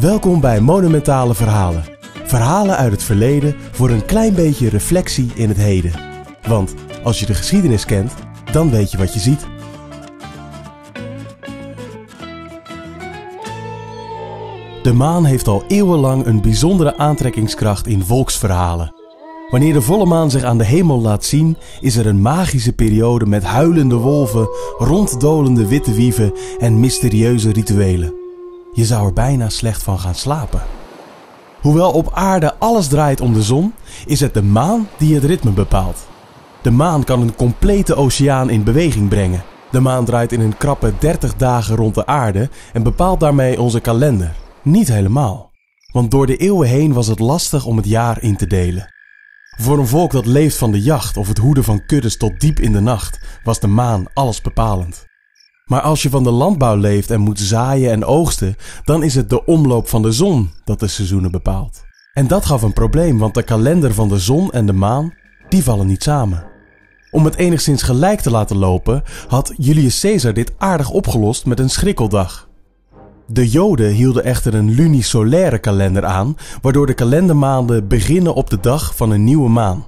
Welkom bij Monumentale Verhalen. Verhalen uit het verleden voor een klein beetje reflectie in het heden. Want als je de geschiedenis kent, dan weet je wat je ziet. De maan heeft al eeuwenlang een bijzondere aantrekkingskracht in volksverhalen. Wanneer de volle maan zich aan de hemel laat zien, is er een magische periode met huilende wolven, ronddolende witte wieven en mysterieuze rituelen. Je zou er bijna slecht van gaan slapen. Hoewel op aarde alles draait om de zon, is het de maan die het ritme bepaalt. De maan kan een complete oceaan in beweging brengen. De maan draait in een krappe 30 dagen rond de aarde en bepaalt daarmee onze kalender. Niet helemaal. Want door de eeuwen heen was het lastig om het jaar in te delen. Voor een volk dat leeft van de jacht of het hoeden van kuddes tot diep in de nacht, was de maan alles bepalend. Maar als je van de landbouw leeft en moet zaaien en oogsten, dan is het de omloop van de zon dat de seizoenen bepaalt. En dat gaf een probleem, want de kalender van de zon en de maan, die vallen niet samen. Om het enigszins gelijk te laten lopen, had Julius Caesar dit aardig opgelost met een schrikkeldag. De Joden hielden echter een lunisolaire kalender aan, waardoor de kalendermaanden beginnen op de dag van een nieuwe maan.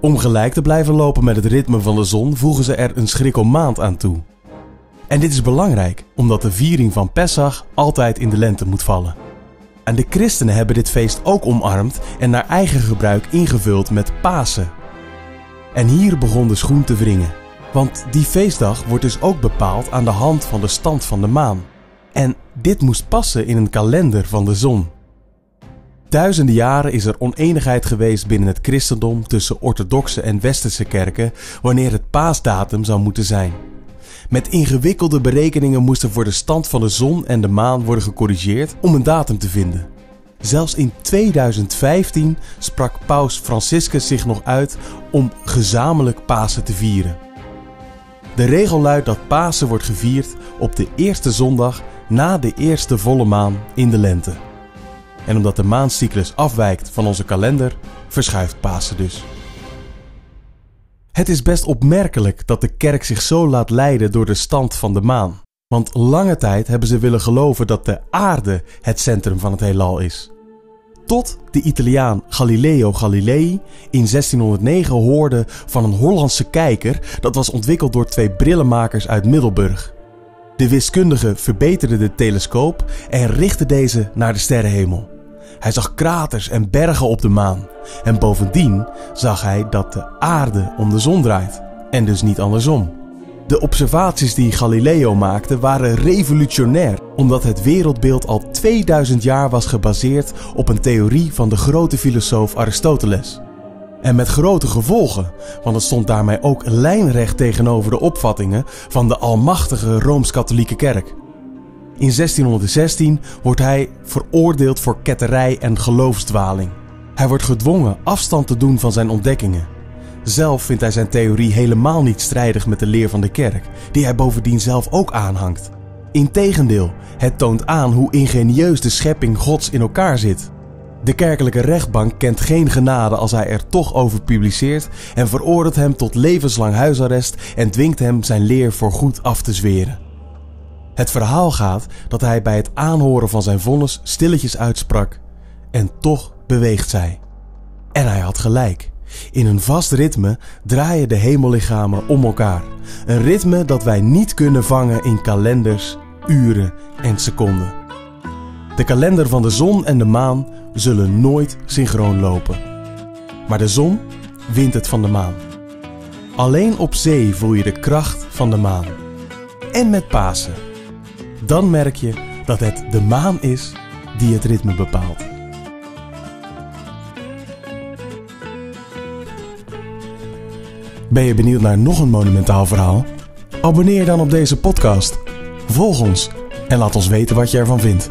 Om gelijk te blijven lopen met het ritme van de zon voegen ze er een schrikkelmaand aan toe. En dit is belangrijk, omdat de viering van Pesach altijd in de lente moet vallen. En de christenen hebben dit feest ook omarmd en naar eigen gebruik ingevuld met Pasen. En hier begon de schoen te wringen. Want die feestdag wordt dus ook bepaald aan de hand van de stand van de maan. En dit moest passen in een kalender van de zon. Duizenden jaren is er oneenigheid geweest binnen het christendom tussen orthodoxe en westerse kerken wanneer het paasdatum zou moeten zijn. Met ingewikkelde berekeningen moest er voor de stand van de zon en de maan worden gecorrigeerd om een datum te vinden. Zelfs in 2015 sprak paus Franciscus zich nog uit om gezamenlijk Pasen te vieren. De regel luidt dat Pasen wordt gevierd op de eerste zondag na de eerste volle maan in de lente. En omdat de maancyclus afwijkt van onze kalender, verschuift Pasen dus. Het is best opmerkelijk dat de kerk zich zo laat leiden door de stand van de maan. Want lange tijd hebben ze willen geloven dat de aarde het centrum van het heelal is. Tot de Italiaan Galileo Galilei in 1609 hoorde van een Hollandse kijker dat was ontwikkeld door twee brillenmakers uit Middelburg. De wiskundige verbeterde de telescoop en richtte deze naar de sterrenhemel. Hij zag kraters en bergen op de maan. En bovendien zag hij dat de aarde om de zon draait. En dus niet andersom. De observaties die Galileo maakte waren revolutionair, omdat het wereldbeeld al 2000 jaar was gebaseerd op een theorie van de grote filosoof Aristoteles. En met grote gevolgen, want het stond daarmee ook lijnrecht tegenover de opvattingen van de almachtige Rooms-Katholieke Kerk. In 1616 wordt hij veroordeeld voor ketterij en geloofsdwaling. Hij wordt gedwongen afstand te doen van zijn ontdekkingen. Zelf vindt hij zijn theorie helemaal niet strijdig met de leer van de kerk, die hij bovendien zelf ook aanhangt. Integendeel, het toont aan hoe ingenieus de schepping Gods in elkaar zit. De kerkelijke rechtbank kent geen genade als hij er toch over publiceert en veroordeelt hem tot levenslang huisarrest en dwingt hem zijn leer voor goed af te zweren. Het verhaal gaat dat hij bij het aanhoren van zijn vonnis stilletjes uitsprak en toch beweegt zij. En hij had gelijk. In een vast ritme draaien de hemellichamen om elkaar. Een ritme dat wij niet kunnen vangen in kalenders, uren en seconden. De kalender van de zon en de maan zullen nooit synchroon lopen. Maar de zon wint het van de maan. Alleen op zee voel je de kracht van de maan. En met Pasen. Dan merk je dat het de maan is die het ritme bepaalt. Ben je benieuwd naar nog een monumentaal verhaal? Abonneer dan op deze podcast. Volg ons en laat ons weten wat je ervan vindt.